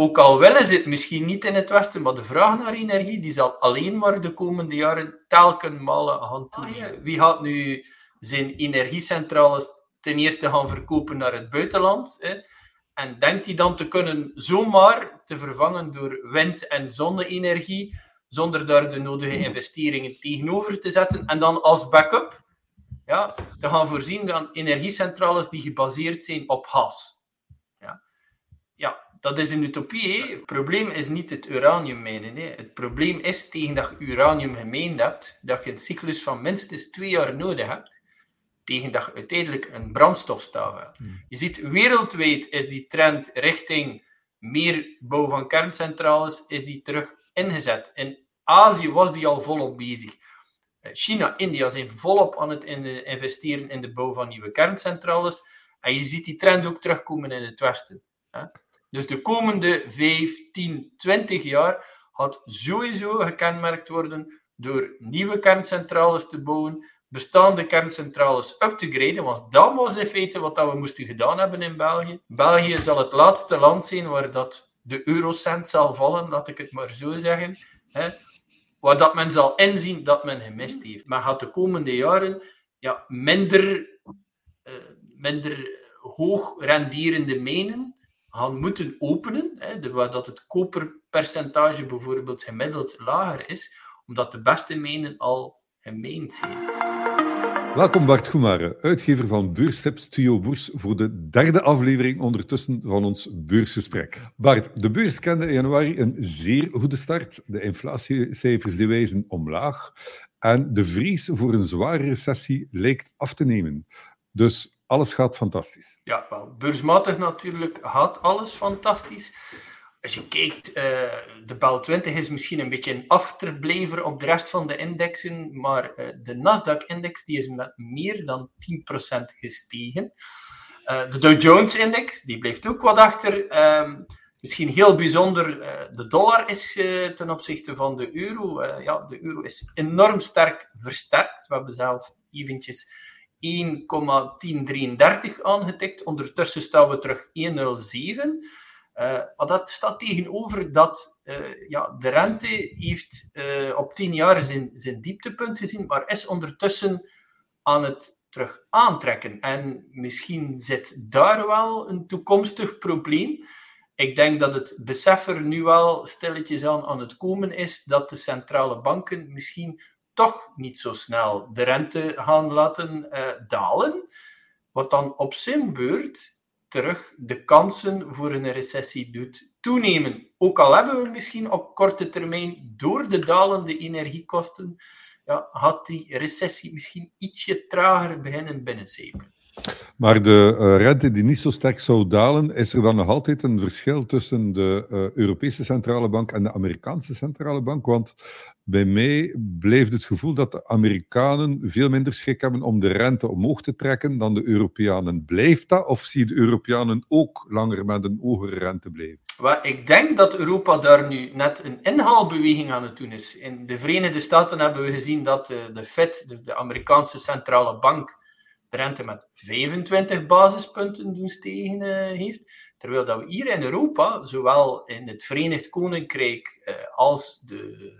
ook al willen ze het misschien niet in het Westen, maar de vraag naar energie die zal alleen maar de komende jaren telkens malen gaan toenemen. Wie gaat nu zijn energiecentrales ten eerste gaan verkopen naar het buitenland? Hè? En denkt hij dan te kunnen zomaar te vervangen door wind- en zonne-energie, zonder daar de nodige investeringen tegenover te zetten? En dan als backup ja, te gaan voorzien van energiecentrales die gebaseerd zijn op gas. Ja, ja dat is een utopie. Het probleem is niet het uranium mijnen. Hè. Het probleem is tegen dat je uranium gemeen hebt, dat je een cyclus van minstens twee jaar nodig hebt, tegen dat je uiteindelijk een brandstofstaaf hebt. Hmm. Je ziet wereldwijd is die trend richting meer bouw van kerncentrales, is die terug ingezet. In Azië was die al volop bezig. Eh, China, India zijn volop aan het investeren in de bouw van nieuwe kerncentrales. En je ziet die trend ook terugkomen in het Westen. Dus de komende 5, 10, 20 jaar gaat sowieso gekenmerkt worden door nieuwe kerncentrales te bouwen, bestaande kerncentrales up te graden, want dat was in feite wat we moesten gedaan hebben in België. België zal het laatste land zijn waar dat de eurocent zal vallen, laat ik het maar zo zeggen waar dat men zal inzien dat men gemist heeft. Men gaat de komende jaren ja, minder, uh, minder hoog renderende mijnen gaan moeten openen, hè, dat het koperpercentage bijvoorbeeld gemiddeld lager is, omdat de beste mijnen al gemeend zijn. Welkom Bart Goemare, uitgever van Beurstips Studio Boers, voor de derde aflevering ondertussen van ons beursgesprek. Bart, de beurs kende in januari een zeer goede start. De inflatiecijfers die wijzen omlaag en de vrees voor een zware recessie lijkt af te nemen. Dus alles gaat fantastisch. Ja, wel, beursmatig natuurlijk gaat alles fantastisch als je kijkt, uh, de BEL 20 is misschien een beetje een achterblijver op de rest van de indexen, maar uh, de Nasdaq-index is met meer dan 10% gestegen. Uh, de Dow Jones-index die blijft ook wat achter. Ehm, misschien heel bijzonder, de dollar is ten opzichte van de euro. ja, de euro is enorm sterk versterkt. We hebben zelf eventjes 1,1033 aangetikt. Ondertussen staan we terug 107. Uh, maar dat staat tegenover dat uh, ja, de rente heeft uh, op tien jaar zijn, zijn dieptepunt gezien, maar is ondertussen aan het terug aantrekken. En misschien zit daar wel een toekomstig probleem. Ik denk dat het besef er nu wel stilletjes aan aan het komen is dat de centrale banken misschien toch niet zo snel de rente gaan laten dalen. Wat dan op zijn beurt terug de kansen voor een recessie doet toenemen. Ook al hebben we misschien op korte termijn door de dalende energiekosten, ja, had die recessie misschien ietsje trager beginnen binnencijpelen. Maar de uh, rente die niet zo sterk zou dalen, is er dan nog altijd een verschil tussen de uh, Europese Centrale Bank en de Amerikaanse Centrale Bank? Want bij mij blijft het gevoel dat de Amerikanen veel minder schik hebben om de rente omhoog te trekken dan de Europeanen. Blijft dat? Of zie de Europeanen ook langer met een hogere rente blijven? ik denk dat Europa daar nu net een inhaalbeweging aan het doen is. In de Verenigde Staten hebben we gezien dat de Fed, de Amerikaanse Centrale Bank, rente met 25 basispunten doen stegen uh, heeft. Terwijl dat we hier in Europa, zowel in het Verenigd Koninkrijk uh, als, de,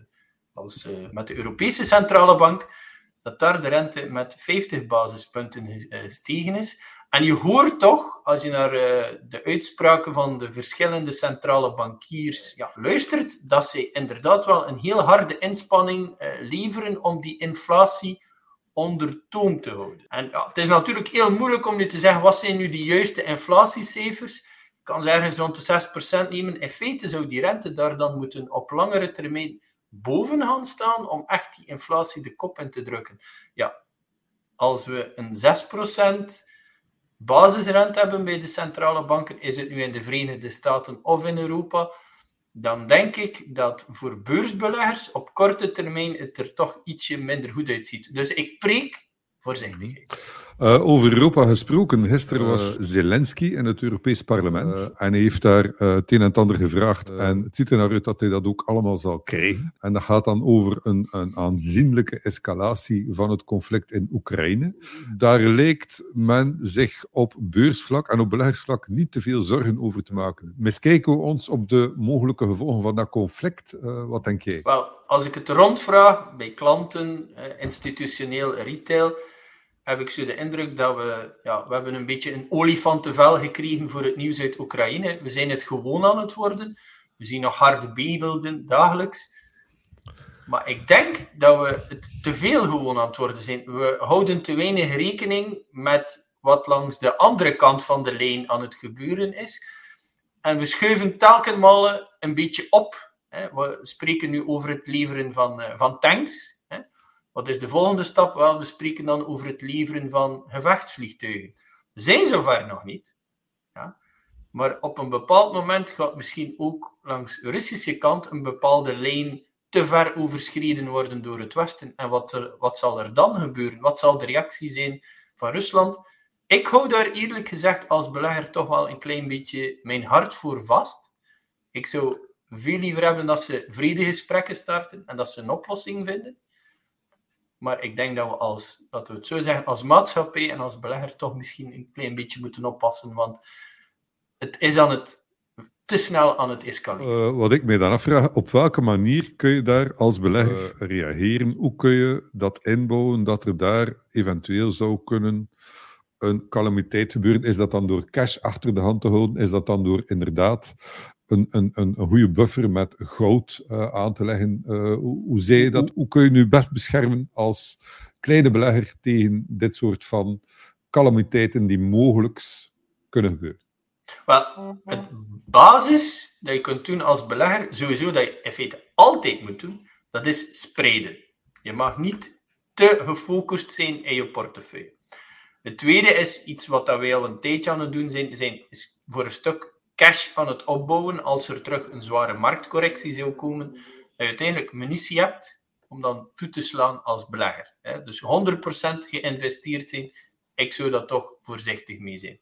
als uh, met de Europese Centrale Bank, dat daar de rente met 50 basispunten gestegen is. En je hoort toch, als je naar de uitspraken van de verschillende centrale bankiers ja, luistert, dat ze inderdaad wel een heel harde inspanning leveren om die inflatie onder toom te houden. En ja, het is natuurlijk heel moeilijk om nu te zeggen, wat zijn nu de juiste inflatiecijfers? Ik kan ze ergens rond de 6% nemen. In feite zou die rente daar dan moeten op langere termijn boven gaan staan om echt die inflatie de kop in te drukken. Ja, als we een 6% basisrente hebben bij de centrale banken, is het nu in de Verenigde Staten of in Europa, dan denk ik dat voor beursbeleggers op korte termijn het er toch ietsje minder goed uitziet. Dus ik preek voorzichtigheid. Uh, over Europa gesproken. Gisteren was Zelensky in het Europees Parlement. Uh, en hij heeft daar uh, het een en het ander gevraagd. en het ziet er naar uit dat hij dat ook allemaal zal krijgen. En dat gaat dan over een, een aanzienlijke escalatie van het conflict in Oekraïne. Daar lijkt men zich op beursvlak en op beleggingsvlak niet te veel zorgen over te maken. Miskijken we ons op de mogelijke gevolgen van dat conflict? wat denk jij? Wel, als ik het rondvraag bij klanten, institutioneel, retail heb ik zo de indruk dat we, ja, we hebben een beetje een olifantenvel gekregen voor het nieuws uit Oekraïne. We zijn het gewoon aan het worden. We zien nog harde beelden dagelijks. Maar ik denk dat we het te veel gewoon aan het worden zijn. We houden te weinig rekening met wat langs de andere kant van de lijn aan het gebeuren is. En we schuiven telkens een beetje op. We spreken nu over het leveren van, eh, van tanks. Wat is de volgende stap? Wel, we spreken dan over het leveren van gevechtsvliegtuigen. We zijn zover nog niet. Ja? Maar op een bepaald moment gaat misschien ook langs de Russische kant een bepaalde lijn te ver overschreden worden door het Westen. En wat, er, wat zal er dan gebeuren? Wat zal de reactie zijn van Rusland? Ik hou daar eerlijk gezegd als belegger toch wel een klein beetje mijn hart voor vast. Ik zou veel liever hebben dat ze vredegesprekken starten en dat ze een oplossing vinden. Maar ik denk dat we als, dat we het zo zeggen, als maatschappij en als belegger toch misschien een klein beetje moeten oppassen. Want het is aan het te snel aan het escaleren. Uh, wat ik mij dan afvraag, op welke manier kun je daar als belegger uh, reageren? Hoe kun je dat inbouwen dat er daar eventueel zou kunnen een calamiteit gebeuren? Is dat dan door cash achter de hand te houden? Is dat dan door inderdaad een, een, een, goede buffer met goud uh, aan te leggen. Uh, hoe, zie je dat? Hoe kun je nu best beschermen als kleine belegger tegen dit soort van calamiteiten die mogelijk kunnen gebeuren? Wel, het basis dat je kunt doen als belegger, sowieso dat je in feite altijd moet doen, dat is spreiden. Je mag niet te gefocust zijn in je portefeuille. Het tweede is iets wat wij al een tijdje aan het doen zijn, zijn is voor een stuk cash aan het opbouwen als er terug een zware marktcorrectie zou komen, uiteindelijk munitie hebt om dan toe te slaan als belegger. Dus 100% geïnvesteerd zijn, ik zou daar toch voorzichtig mee zijn.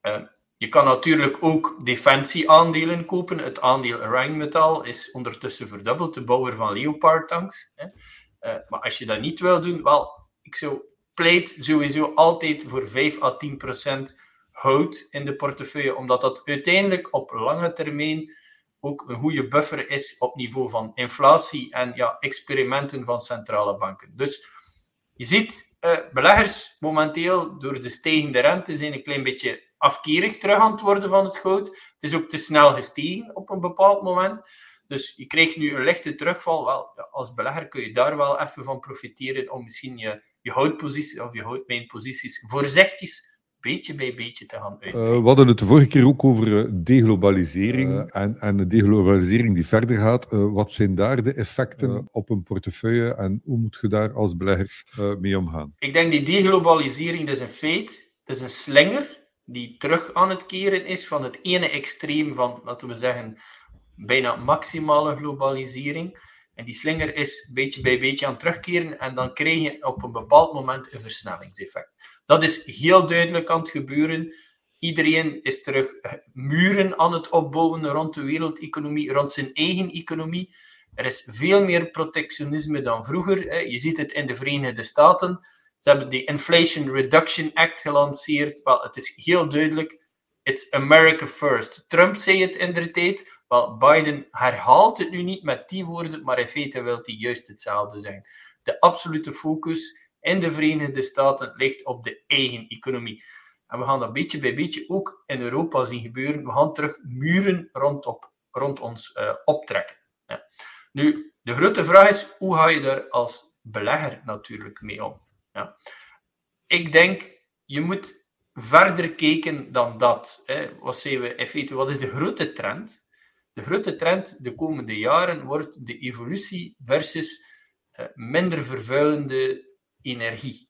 Eh, je kan natuurlijk ook defensieaandelen kopen. Het aandeel Rheinmetall is ondertussen verdubbeld, de bouwer van Leopard tanks. Uh, maar als je dat niet wil doen, wel, ik zou pleit sowieso altijd voor 5 à 10 houdt in de portefeuille, omdat dat uiteindelijk op lange termijn ook een goede buffer is op niveau van inflatie en ja, experimenten van centrale banken. Dus je ziet, uh, beleggers momenteel door de stijgende rente zijn een klein beetje afkerig terug aan het worden van het goud. Het is ook te snel gestegen op een bepaald moment. Dus je krijgt nu een lichte terugval. Wel, als belegger kun je daar wel even van profiteren om misschien je, je houtpositie of je houtmijnposities voorzichtig beetje bij beetje te gaan uit. Uh, we hadden het de vorige keer ook over eh, deglobalisering uh, en, en de deglobalisering die verder gaat. Uh, wat zijn daar de effecten op een portefeuille en hoe moet je daar als belegger mee omgaan? Ik denk die deglobalisering, dat is een feit, dat is een slinger die terug aan het keren is van het ene extreem van, laten we zeggen, bijna maximale globalisering en die slinger is beetje bij beetje aan het terugkeren en dan krijg je op een bepaald moment een versnellingseffect. Dat is heel duidelijk aan het gebeuren. Iedereen is terug muren aan het opbouwen rond de wereldeconomie, rond zijn eigen economie. Er is veel meer protectionisme dan vroeger. Je ziet het in de Verenigde Staten. Ze hebben de Inflation Reduction Act gelanceerd. Wel, het is heel duidelijk. It's America first. Trump zei het in de tijd. Biden herhaalt het nu niet met die woorden, maar in feite wil hij juist hetzelfde zijn. De absolute focus in de Verenigde Staten ligt op de eigen economie. En we gaan dat beetje bij beetje ook in Europa zien gebeuren. We gaan terug muren rondop, rond ons uh, optrekken. Ja. Nu, de grote vraag is, hoe ga je daar als belegger natuurlijk mee om? Ja. Ik denk, je moet verder kijken dan dat. Hè. Wat, we, in feite, wat is de grote trend? De grote trend de komende jaren wordt de evolutie versus uh, minder vervuilende energie.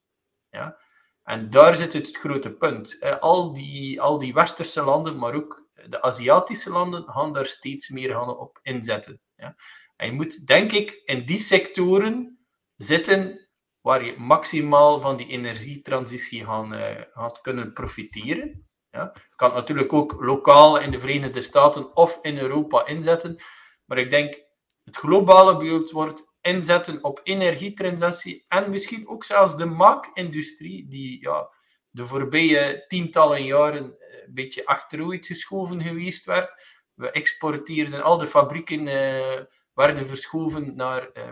Ja? En daar zit het grote punt. Al, die, al die westerse landen, maar ook de Aziatische landen, gaan daar steeds meer gaan op inzetten. Ja? En je moet, denk ik, in die sectoren zitten waar je maximaal van die energietransitie gaan, uh, gaat kunnen profiteren. Je kan het natuurlijk ook lokaal in de Verenigde Staten of in Europa inzetten, maar ik denk het globale beeld wordt inzetten op energietransitie en misschien ook zelfs de maakindustrie, die ja, de voorbije tientallen jaren een beetje achteruit geschoven geweest werd. We exporteerden, al de fabrieken uh, werden verschoven naar uh,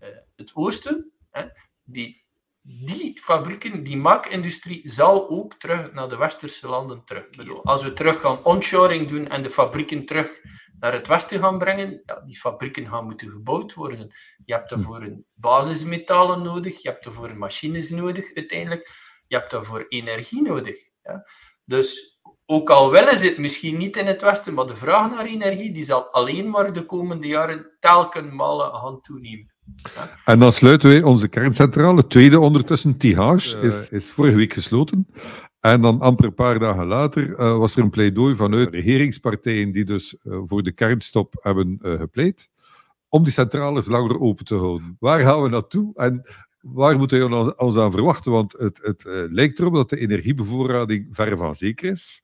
uh, het oosten. Hè. Die, die fabrieken, die maakindustrie, zal ook terug naar de westerse landen terug. Als we terug gaan onshoring doen en de fabrieken terug naar het westen gaan brengen, ja, die fabrieken gaan moeten gebouwd worden. Je hebt daarvoor een basismetalen nodig, je hebt daarvoor machines nodig uiteindelijk, je hebt daarvoor energie nodig. Ja. Dus ook al willen ze het misschien niet in het Westen, maar de vraag naar energie die zal alleen maar de komende jaren telkens malen gaan toenemen. En dan sluiten wij onze kerncentrale, tweede ondertussen, Tihage, is, is vorige week gesloten. En dan amper een paar dagen later uh, was er een pleidooi vanuit regeringspartijen die dus uh, voor de kernstop hebben uh, gepleit, om die centrales langer open te houden. Waar gaan we naartoe en waar moeten we ons aan verwachten? Want het, het lijkt erop dat de energiebevoorrading ver van zeker is.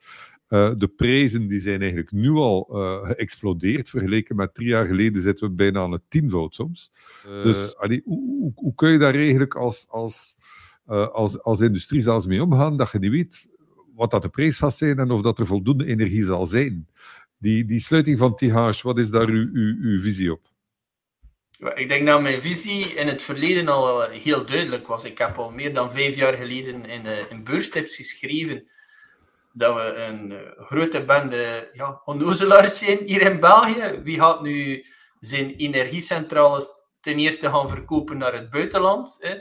De prijzen die zijn eigenlijk nu al geëxplodeerd. Vergeleken met drie jaar geleden zitten we bijna aan het tienvoud soms. dus allee, hoe, hoe, hoe, kun je daar eigenlijk als, als uh, als, als industrie zelfs mee omgaan, dat je niet weet wat dat de prijs gaat zijn en of dat er voldoende energie zal zijn. Die, die sluiting van TH, wat is daar uw, uw, uw visie op? Ik denk dat mijn visie in het verleden al heel duidelijk was. Ik heb al meer dan vijf jaar geleden in, in beurstips geschreven dat we een uh, grote bende ja, zijn hier in België. Wie gaat nu zijn energiecentrales ten eerste gaan verkopen naar het buitenland? Hè?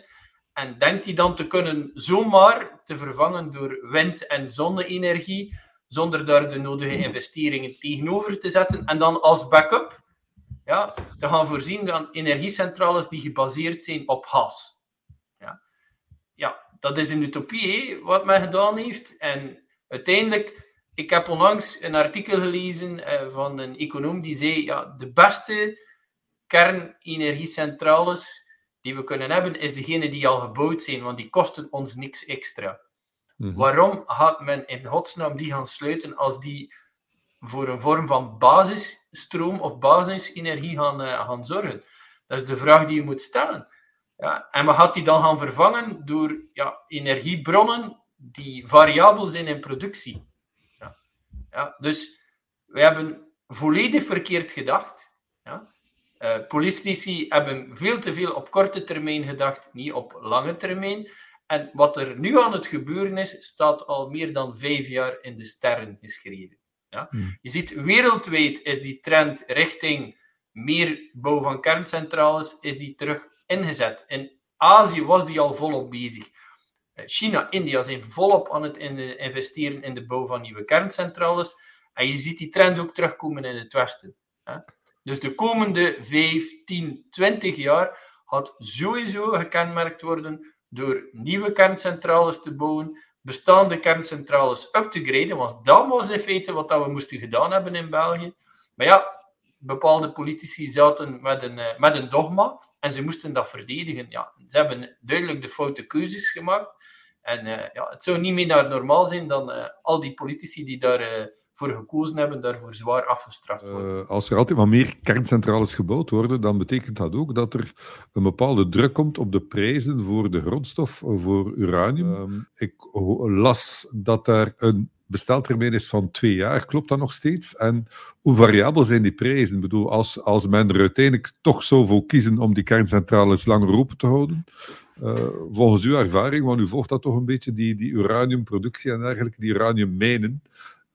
En denkt hij dan te kunnen zomaar te vervangen door wind- en zonne-energie, zonder daar de nodige investeringen tegenover te zetten. En dan als backup ja, te gaan voorzien van energiecentrales die gebaseerd zijn op gas. Ja, ja dat is een utopie, wat men gedaan heeft. En uiteindelijk, ik heb onlangs een artikel gelezen eh, van een econoom die zei, ja, de beste kernenergiecentrales die we kunnen hebben, is degene die al gebouwd zijn, want die kosten ons niks extra. Mhm. Waarom gaat men in godsnaam die gaan sluiten als die voor een vorm van basisstroom of basisenergie gaan, uh, gaan zorgen? Dat is de vraag die je moet stellen. Ja, en wat gaat die dan gaan vervangen door ja, energiebronnen die variabel zijn in productie? Ja. Ja, dus we hebben volledig verkeerd gedacht. Ja. Uh, politici hebben veel te veel op korte termijn gedacht, niet op lange termijn. En wat er nu aan het gebeuren is, staat al meer dan vijf jaar in de sterren geschreven. Ja? Hmm. Je ziet wereldwijd is die trend richting meer bouw van kerncentrales is die terug ingezet. In Azië was die al volop bezig. Eh, China, India zijn volop aan het investeren in de bouw van nieuwe kerncentrales. En je ziet die trend ook terugkomen in het Westen. Dus de komende 5, 10, 20 jaar gaat sowieso gekenmerkt worden door nieuwe kerncentrales te bouwen, bestaande kerncentrales up te graden, want dat was in feite wat we moesten gedaan hebben in België. Maar ja, bepaalde politici zaten met een, eh, met een dogma en ze moesten dat verdedigen. Ja, ze hebben duidelijk de foute keuzes gemaakt. En uh, ja, het zou niet meer naar normaal zijn dan uh, al die politici die daar voor gekozen hebben, daarvoor zwaar afgestraft worden. Uh, als er altijd maar meer kerncentrales gebouwd worden, dan betekent dat ook dat er een bepaalde druk komt op de prijzen voor de grondstof, voor uranium. Uh, ik las dat daar een besteltermijn is van twee jaar. Klopt dat nog steeds? En hoe variabel zijn die prijzen? Ik bedoel, als, als men er uiteindelijk toch zou voor kiezen om die kerncentrales langer open te houden, uh, volgens uw ervaring, want u volgt dat toch een beetje, die, die uraniumproductie en dergelijke, die uraniummijnen,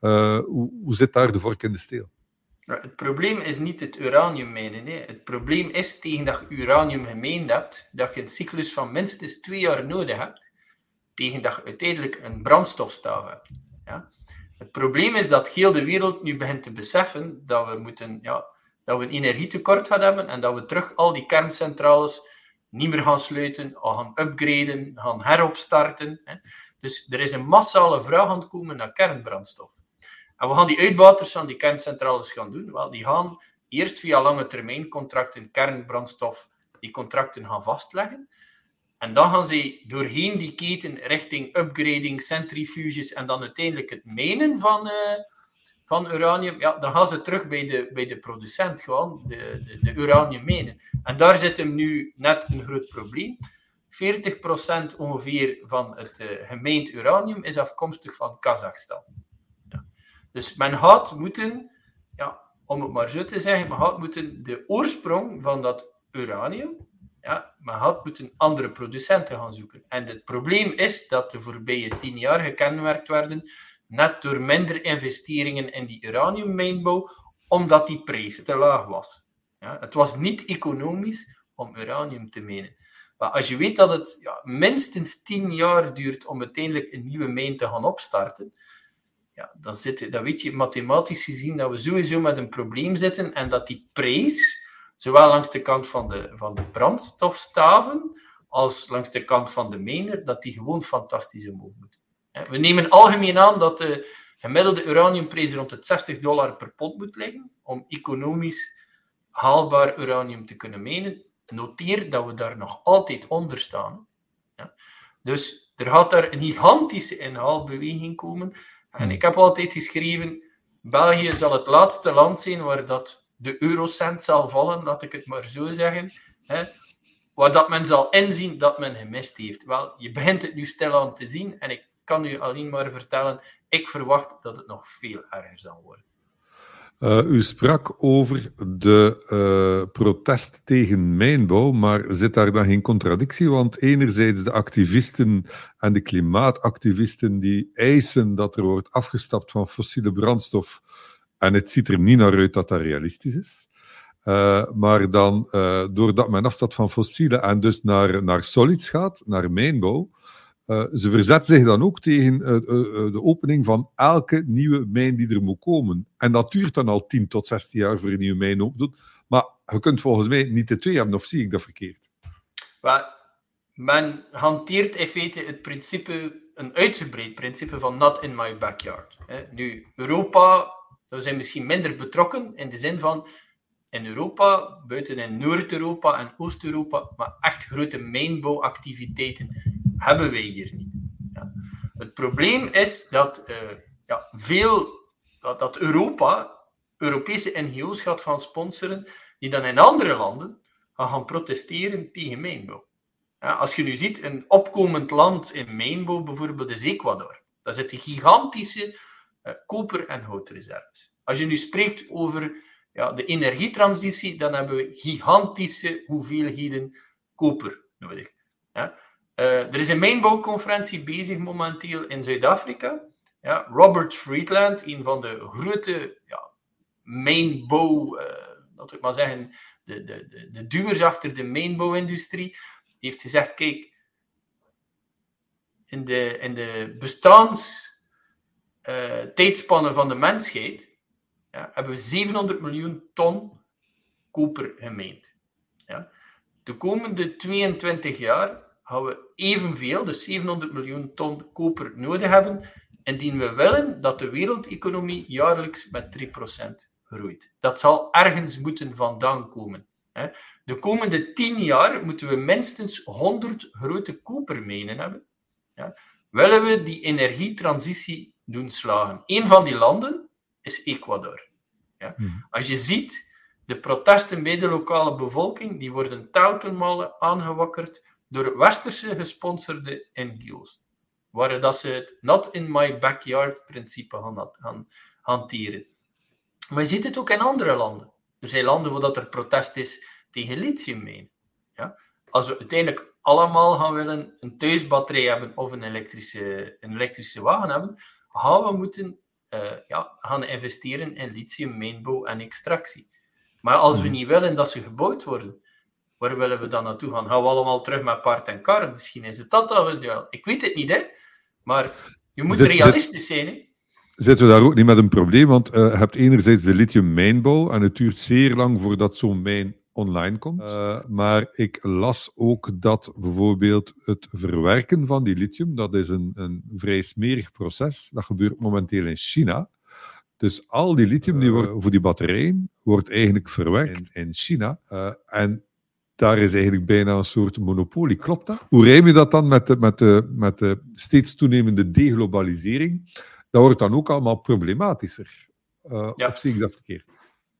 uh, hoe, hoe, zit daar de vork in de steel? Het probleem is niet het uranium mijnen. Hè. Het probleem is tegen dat je uranium gemeend hebt, dat je een cyclus van minstens twee jaar nodig hebt, tegen dat je uiteindelijk een brandstofstaaf hebt. Ja. Het probleem is dat heel de wereld nu begint te beseffen dat we, moeten, ja, dat we een energietekort gaan hebben en dat we terug al die kerncentrales niet meer gaan sluiten, gaan upgraden, gaan heropstarten. Hè. Dus er is een massale vraag aan het komen naar kernbrandstof. En we gaan die uitbaters van die kerncentrales gaan doen. Wel, die gaan eerst via lange termijn contracten kernbrandstof die contracten gaan vastleggen. En dan gaan ze doorheen die keten richting upgrading, centrifuges en dan uiteindelijk het menen van, uh, van uranium. Ja, dan gaan ze terug bij de, bij de producent gewoon, de, de, de uranium menen. En daar zit hem nu net een groot probleem. 40% ongeveer van het uh, gemeend uranium is afkomstig van Kazachstan. Ja. Dus men had moeten, ja, om het maar zo te zeggen, men had moeten de oorsprong van dat uranium, ja, men had moeten andere producenten gaan zoeken. En het probleem is dat de voorbije tien jaar gekenmerkt werden net door minder investeringen in die uraniummijnbouw, omdat die prijs te laag was. Ja, het was niet economisch om uranium te menen. Maar als je weet dat het ja, minstens tien jaar duurt om uiteindelijk een nieuwe mijn te gaan opstarten, ja, dan, zit, dan weet je mathematisch gezien dat we sowieso met een probleem zitten en dat die prijs, zowel langs de kant van de, van de brandstofstaven als langs de kant van de mijner, dat die gewoon fantastisch omhoog moet. We nemen algemeen aan dat de gemiddelde uraniumprijs rond het 60 dollar per pond moet liggen om economisch haalbaar uranium te kunnen menen noteer dat we daar nog altijd onder staan. Ja. Dus er gaat daar een gigantische inhaalbeweging komen. En ik heb altijd geschreven, België zal het laatste land zijn waar dat de eurocent zal vallen, laat ik het maar zo zeggen. Hè, dat men zal inzien dat men gemist heeft. Wel, je begint het nu stilaan te zien en ik kan u alleen maar vertellen, ik verwacht dat het nog veel erger zal worden. Uh, u sprak over de uh, protest tegen mijnbouw, maar zit daar dan geen contradictie? Want enerzijds de activisten en de klimaatactivisten die eisen dat er wordt afgestapt van fossiele brandstof, en het ziet er niet naar uit dat dat realistisch is. Uh, maar dan, doordat men afstapt van fossiele en dus naar, naar solids gaat, naar mijnbouw, uh, ze verzet zich dan ook tegen de opening van elke nieuwe mijn die er moet komen. En dat duurt dan al 10 tot 16 jaar voor een nieuwe mijn open doet. Maar je kunt volgens mij niet de twee hebben, of zie ik dat verkeerd? Maar men hanteert in feite het principe, een uitgebreid principe van not in my backyard. Nu, Europa, we zijn misschien minder betrokken in de zin van in Europa, buiten in Noord-Europa en Oost-Europa, maar echt grote mijnbouwactiviteiten hebben wij hier niet. Ja. Het probleem is dat, uh, ja, veel, dat, dat Europa Europese NGO's gaat gaan sponsoren die dan in andere landen gaan, gaan protesteren tegen mijnbouw. Ja, als je nu ziet, een opkomend land in mijnbouw bijvoorbeeld is Ecuador. Daar zitten gigantische koper- en houtreserves. Als je nu spreekt over ja, de energietransitie, dan hebben we gigantische hoeveelheden koper nodig. Ja. Uh, er is een mijnbouwconferentie bezig momenteel in Zuid-Afrika. Ja, Robert Friedland, een van de grote ja, mijnbouw, uh, laat ik maar zeggen, de, de, de, de duwers achter de mijnbouwindustrie, die heeft gezegd, kijk, in de, in de bestaanstijdspannen uh, van de mensheid ja, hebben we 700 miljoen ton koper gemeend. Ja. De komende 22 jaar gaan we evenveel, dus 700 miljoen ton koper nodig hebben, indien we willen dat de wereldeconomie jaarlijks met 3% groeit. Dat zal ergens moeten vandaan komen. De komende 10 jaar moeten we minstens 100 grote kopermijnen hebben. Willen we die energietransitie doen slagen? Een van die landen is Ecuador. Ja. Hmm. Als je ziet, de protesten bij de lokale bevolking, die worden telkenmale aangewakkerd door westerse gesponsorde NGO's. Waar dat ze het not in my backyard principe gaan, gaan hanteren. Maar je ziet het ook in andere landen. Er zijn landen waar dat er protest is tegen lithiummijnen. Ja? Als we uiteindelijk allemaal gaan willen een thuisbatterij hebben of een elektrische, een elektrische wagen hebben, gaan we moeten uh, ja, gaan investeren in lithiummijnbouw en extractie. Maar als we hmm. niet willen dat ze gebouwd worden, Waar willen we dan naartoe gaan? Gaan we allemaal terug met paard en kar? Misschien is het dat dat we doen. Ik weet het niet, hè. Maar je moet realistisch zijn, hè. Zitten we daar ook niet met een probleem? Want uh, je hebt enerzijds de lithium-mijnbouw en het duurt zeer lang voordat zo'n mijn online komt. Uh, maar ik las ook dat bijvoorbeeld het verwerken van die lithium, dat is een, een vrij smerig proces. Dat gebeurt momenteel in China. Dus al die lithium die wordt, voor die batterijen wordt eigenlijk verwerkt in China. Uh, en daar is eigenlijk bijna een soort monopolie. Klopt dat? Hoe rijm je dat dan met de, met de, met de steeds toenemende deglobalisering? Dat wordt dan ook allemaal problematischer. Uh, Of zie ik dat verkeerd?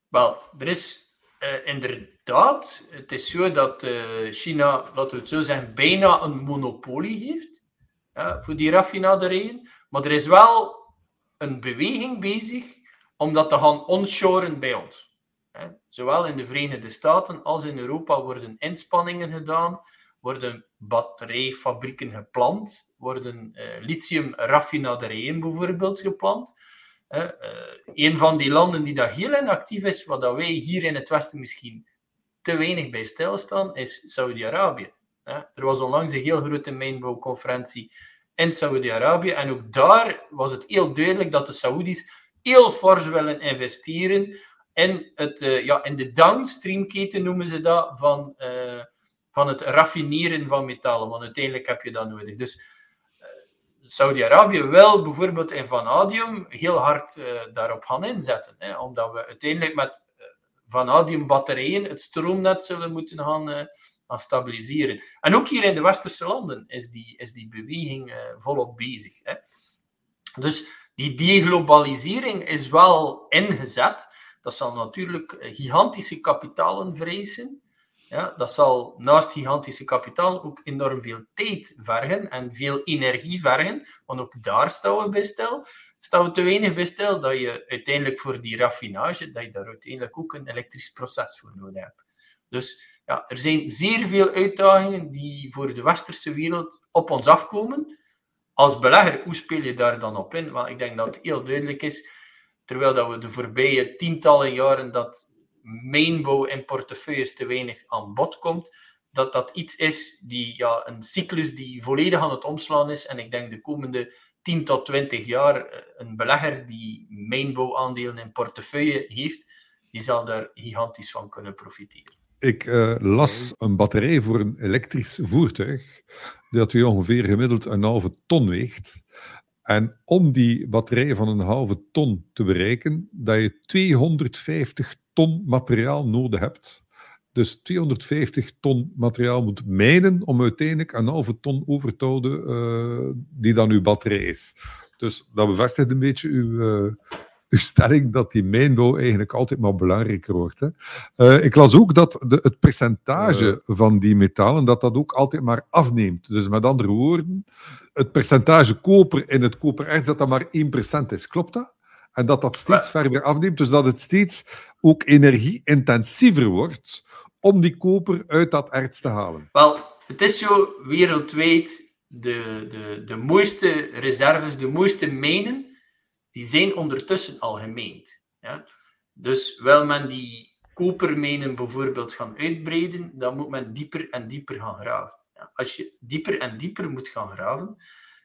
Wel, er is uh, inderdaad, het is zo dat uh, China, laten we het zo zeggen, bijna een monopolie heeft voor die raffinaderijen. Maar er is wel een beweging bezig om dat te gaan onshoren bij ons. Zowel in de Verenigde Staten als in Europa worden inspanningen gedaan, worden batterijfabrieken geplant, worden uh, lithium-raffinaderijen bijvoorbeeld geplant. Uh, een van die landen die daar heel inactief is, wat dat wij hier in het Westen misschien te weinig bij stilstaan, is Saudi-Arabië. Er was onlangs een heel grote mijnbouwconferentie in Saudi-Arabië. En ook daar was het heel duidelijk dat de Saoedi's heel fors willen investeren in, het, uh, ja, in de downstream-keten, noemen ze dat, van, uh, van het raffineren van metalen. Want uiteindelijk heb je dat nodig. Dus Saudi-Arabië wil bijvoorbeeld in vanadium heel hard daarop gaan inzetten. Hè, omdat we uiteindelijk met vanadium batterijen het stroomnet zullen moeten gaan aan stabiliseren. En ook hier in de westerse landen is die, is die beweging volop bezig. Hè. Dus die deglobalisering is wel ingezet. Dat zal natuurlijk eh, gigantische kapitalen vereisen. Ja, dat zal naast gigantische kapitaal ook enorm veel tijd vergen en veel energie vergen, want ook daar staan we bij. Staan we te weinig bij dat je uiteindelijk voor die raffinage, dat je daar uiteindelijk ook een elektrisch proces voor nodig hebt. Dus ja, er zijn zeer veel uitdagingen die voor de westerse wereld op ons afkomen. Als belegger, hoe speel je daar dan op in? Want ik denk dat het heel duidelijk is, terwijl dat we de voorbije tientallen jaren dat mijnbouw in portefeuilles te weinig aan bod komt, dat dat iets is die ja, een cyclus die volledig aan het omslaan is. En ik denk de komende 10 tot 20 jaar eh, een belegger die mijnbouwaandelen in portefeuille heeft, die zal daar gigantisch van kunnen profiteren. Ik uh, las een batterij voor een elektrisch voertuig, dat u ongeveer gemiddeld een halve ton weegt. En om die batterij van een halve ton te bereiken, dat je 250 ton materiaal nodig hebt. Dus 250 ton materiaal moet mijnen om uiteindelijk een halve ton over te houden, uh, die dan uw batterij is. Dus dat bevestigt een beetje uw, uh, uw stelling dat die mijnbouw eigenlijk altijd maar belangrijker wordt. Hè. Uh, ik las ook dat de, het percentage van die metalen dat dat ook altijd maar afneemt. Dus met andere woorden, het percentage koper in het kopererts dat dat maar 1% is. Klopt dat? En dat dat steeds verder afneemt, dus dat het steeds ook energie-intensiever wordt om die koper uit dat erts te halen. Wel, het is zo wereldwijd de, de, de mooiste reserves, de mooiste mijnen die zijn ondertussen al gemeend. Ja? Dus wil men die kopermijnen bijvoorbeeld gaan uitbreiden, dan moet men dieper en dieper gaan graven. Ja? Als je dieper en dieper moet gaan graven,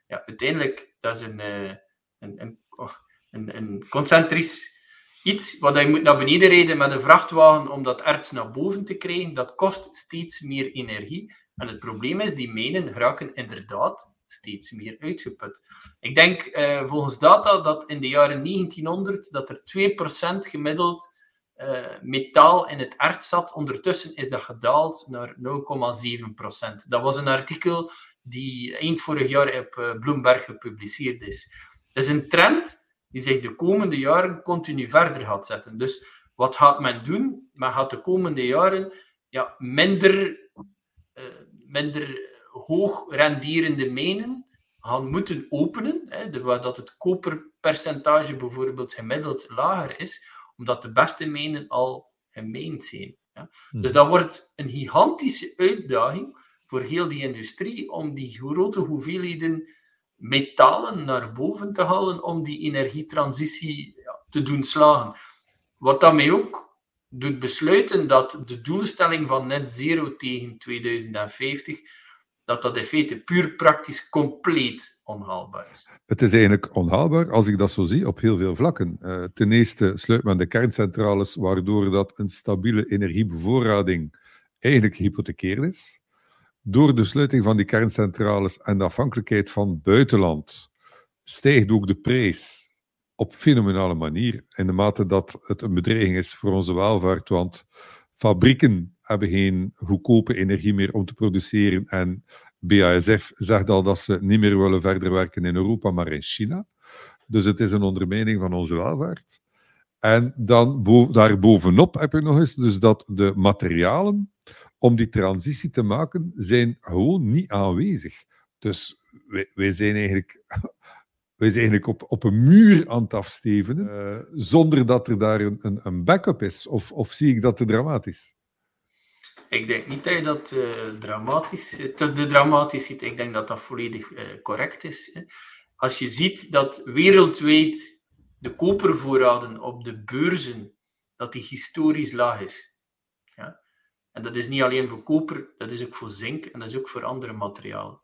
ja, uiteindelijk, dat is een, eh, een, een, oh, een, een concentrisch iets wat je moet naar beneden rijden met een vrachtwagen om dat erts naar boven te krijgen, dat kost steeds meer energie. En het probleem is, die mijnen raken inderdaad steeds meer uitgeput. Ik denk uh, volgens data dat in de jaren 1900 dat er 2% gemiddeld uh, metaal in het erts zat. Ondertussen is dat gedaald naar 0,7%. Dat was een artikel die eind vorig jaar op uh, Bloomberg gepubliceerd is. Is een trend die zich de komende jaren continu verder gaat zetten. Dus wat gaat men doen? Men gaat de komende jaren ja, minder, minder hoog renderende mijnen gaan moeten openen, hè, waar dat het koperpercentage bijvoorbeeld gemiddeld lager is, omdat de beste mijnen al gemijnd zijn. Ja. Hmm. Dus dat wordt een gigantische uitdaging voor heel die industrie om die grote hoeveelheden metalen naar boven te halen om die energietransitie te doen slagen. Wat daarmee ook doet besluiten dat de doelstelling van net zero tegen 2050 dat dat in feite puur praktisch compleet onhaalbaar is. Het is eigenlijk onhaalbaar als ik dat zo zie op heel veel vlakken. Uh, ten eerste sluit men de kerncentrales, waardoor dat een stabiele energiebevoorrading eigenlijk gehypothekeerd is. Door de sluiting van die kerncentrales en de afhankelijkheid van het buitenland stijgt ook de prijs op fenomenale manier, in de mate dat het een bedreiging is voor onze welvaart, want fabrieken hebben geen goedkope energie meer om te produceren. En BASF zegt al dat ze niet meer willen verder werken in Europa, maar in China. Dus het is een ondermijning van onze welvaart. En dan daarbovenop heb je nog eens dus dat de materialen om die transitie te maken, zijn gewoon niet aanwezig. Dus wij, wij zijn eigenlijk wij zijn eigenlijk op, op een muur aan het afstevenen, uh, zonder dat er daar een, een, een backup is. Of, of zie ik dat te dramatisch? Ik denk niet dat je dat uh, dramatisch, te, de dramatisch ziet. Ik denk dat dat volledig uh, correct is. Hè. Als je ziet dat wereldwijd de kopervoorraden op de beurzen, dat die historisch laag is. En dat is niet alleen voor koper, dat is ook voor zink en dat is ook voor andere materialen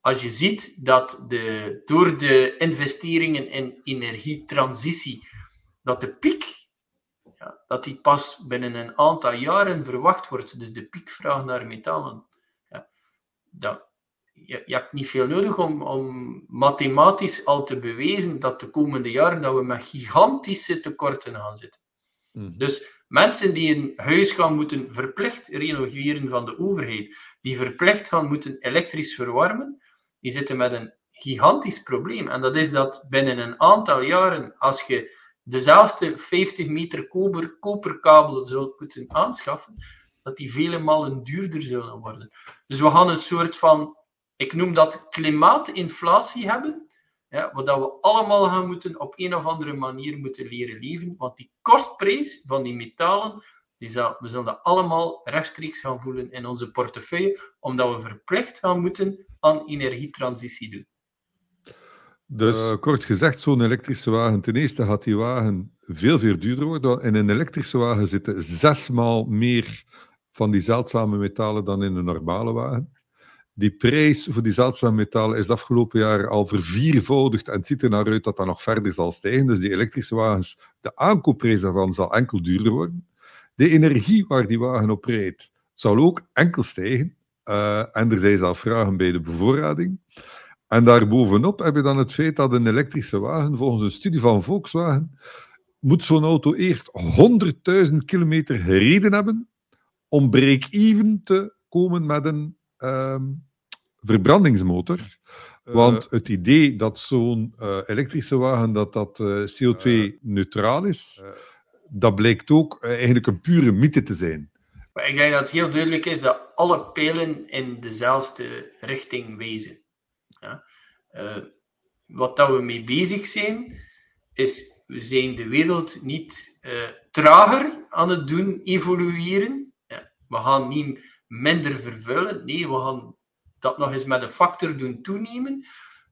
als je ziet dat de, door de investeringen in energietransitie, dat de piek, ja, dat die pas binnen een aantal jaren verwacht wordt, dus de piekvraag naar metalen, ja, dat, je, je, hebt niet veel nodig om, om mathematisch al te bewijzen dat de komende jaren dat we met gigantische tekorten gaan zitten. Mhm. Dus mensen die een huis gaan moeten verplicht renoveren van de overheid, die verplicht gaan moeten elektrisch verwarmen, die zitten met een gigantisch probleem. En dat is dat binnen een aantal jaren, als je dezelfde 50 meter koper, koperkabel zult moeten aanschaffen, dat die vele malen duurder zullen worden. Dus we gaan een soort van, ik noem dat klimaatinflatie hebben, ja, waar we allemaal gaan moeten op een of andere manier moeten leren leven, want die kostprijs van die metalen, die zal, we zullen dat allemaal rechtstreeks gaan voelen in onze portefeuille, omdat we verplicht gaan moeten aan energietransitie doen. Dus uh, kort gezegd, zo'n elektrische wagen, ten eerste gaat die wagen veel, veel duurder worden. In een elektrische wagen zitten zesmaal meer van die zeldzame metalen dan in een normale wagen. Die prijs voor die zeldzame metalen is de afgelopen jaar al verviervoudigd en het ziet er naar uit dat dat nog verder zal stijgen. Dus die elektrische wagens, de aankoopprijs daarvan zal enkel duurder worden. De energie waar die wagen op rijdt, zal ook enkel stijgen. Uh, en er zijn zelf vragen bij de bevoorrading. En daarbovenop heb je dan het feit dat een elektrische wagen, volgens een studie van Volkswagen, moet zo'n auto eerst 100.000 kilometer gereden hebben om break-even te komen met een um, verbrandingsmotor. Uh, Want het idee dat zo'n uh, elektrische wagen dat dat CO2-neutraal is, dat blijkt ook eigenlijk een pure mythe te zijn. Maar ik denk dat het heel duidelijk is dat alle pijlen in dezelfde richting wezen. Ja. Wat dat we mee bezig zijn, is we zijn de wereld niet trager aan het doen evolueren. Ja. We gaan niet minder vervuilen. Nee, we gaan dat nog eens met een factor doen toenemen.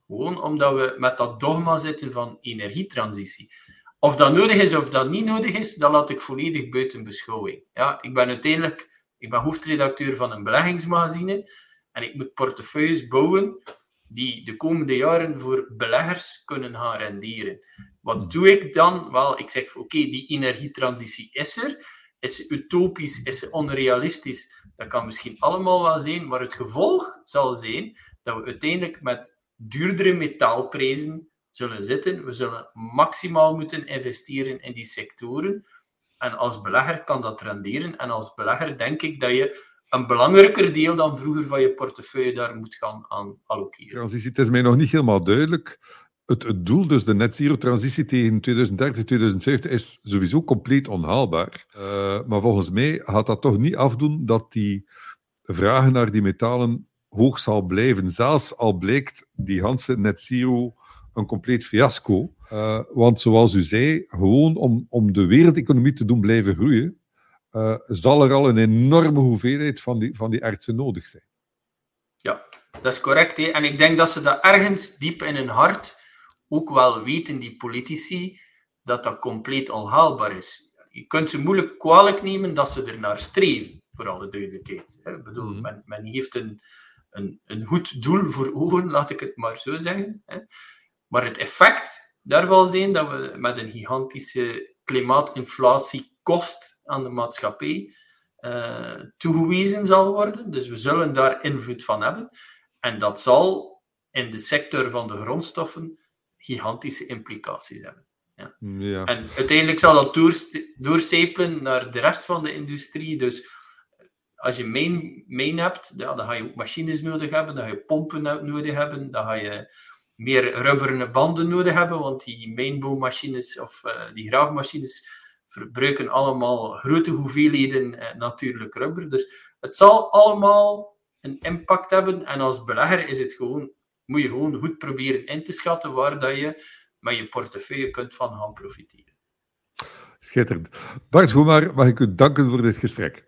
Gewoon omdat we met dat dogma zitten van energietransitie. Of dat nodig is of dat niet nodig is, dat laat ik volledig buiten beschouwing. Ja, ik ben uiteindelijk ik ben hoofdredacteur van een beleggingsmagazine en ik moet portefeuilles bouwen die de komende jaren voor beleggers kunnen gaan renderen. Wat doe ik dan? Wel, ik zeg, oké, die energietransitie is er. Is ze utopisch? Is ze onrealistisch? Dat kan misschien allemaal wel zijn, maar het gevolg zal zijn dat we uiteindelijk met duurdere metaalprijzen zullen zitten. We zullen maximaal moeten investeren in die sectoren. En als belegger kan dat renderen. En als belegger denk ik dat je een belangrijker deel dan vroeger van je portefeuille daar moet gaan aan allokeren. Transitie, het is mij nog niet helemaal duidelijk. Het, het doel, dus de net zero transitie tegen 2030, 2050, is sowieso compleet onhaalbaar. Uh, maar volgens mij gaat dat toch niet afdoen dat die vragen naar die metalen hoog zal blijven. Zelfs al blijkt die ganse net zero een compleet fiasco. Uh, want zoals u zei, gewoon om, om de wereldeconomie te doen blijven groeien, uh, zal er al een enorme hoeveelheid van die, van die ertsen nodig zijn. Ja, dat is correct. Hè? En ik denk dat ze dat ergens diep in hun hart ook wel weten, die politici, dat dat compleet onhaalbaar is. Je kunt ze moeilijk kwalijk nemen dat ze er naar streven, voor alle duidelijkheid. Ik bedoel, mm. men, men heeft een, een, een goed doel voor ogen, laat ik het maar zo zeggen. Maar het effect daarvan zijn dat we met een gigantische klimaatinflatie kost aan de maatschappij uh, toegewezen zal worden. Dus we zullen daar invloed van hebben. En dat zal in de sector van de grondstoffen gigantische implicaties hebben. Ja. ja. En uiteindelijk zal dat doorcijpelen naar de rest van de industrie. Dus als je main, main hebt, ja, dan ga je ook machines nodig hebben, dan ga je pompen nodig hebben, dan ga je meer rubberen banden nodig hebben, want die mainbouwmachines of uh, die graafmachines verbruiken allemaal grote hoeveelheden uh, natuurlijk rubber. Dus het zal allemaal een impact hebben. En als belegger is het gewoon, moet je gewoon goed proberen in te schatten waar dat je met je portefeuille kunt van gaan profiteren. Schitterend. Bart Goemaar, mag ik u danken voor dit gesprek.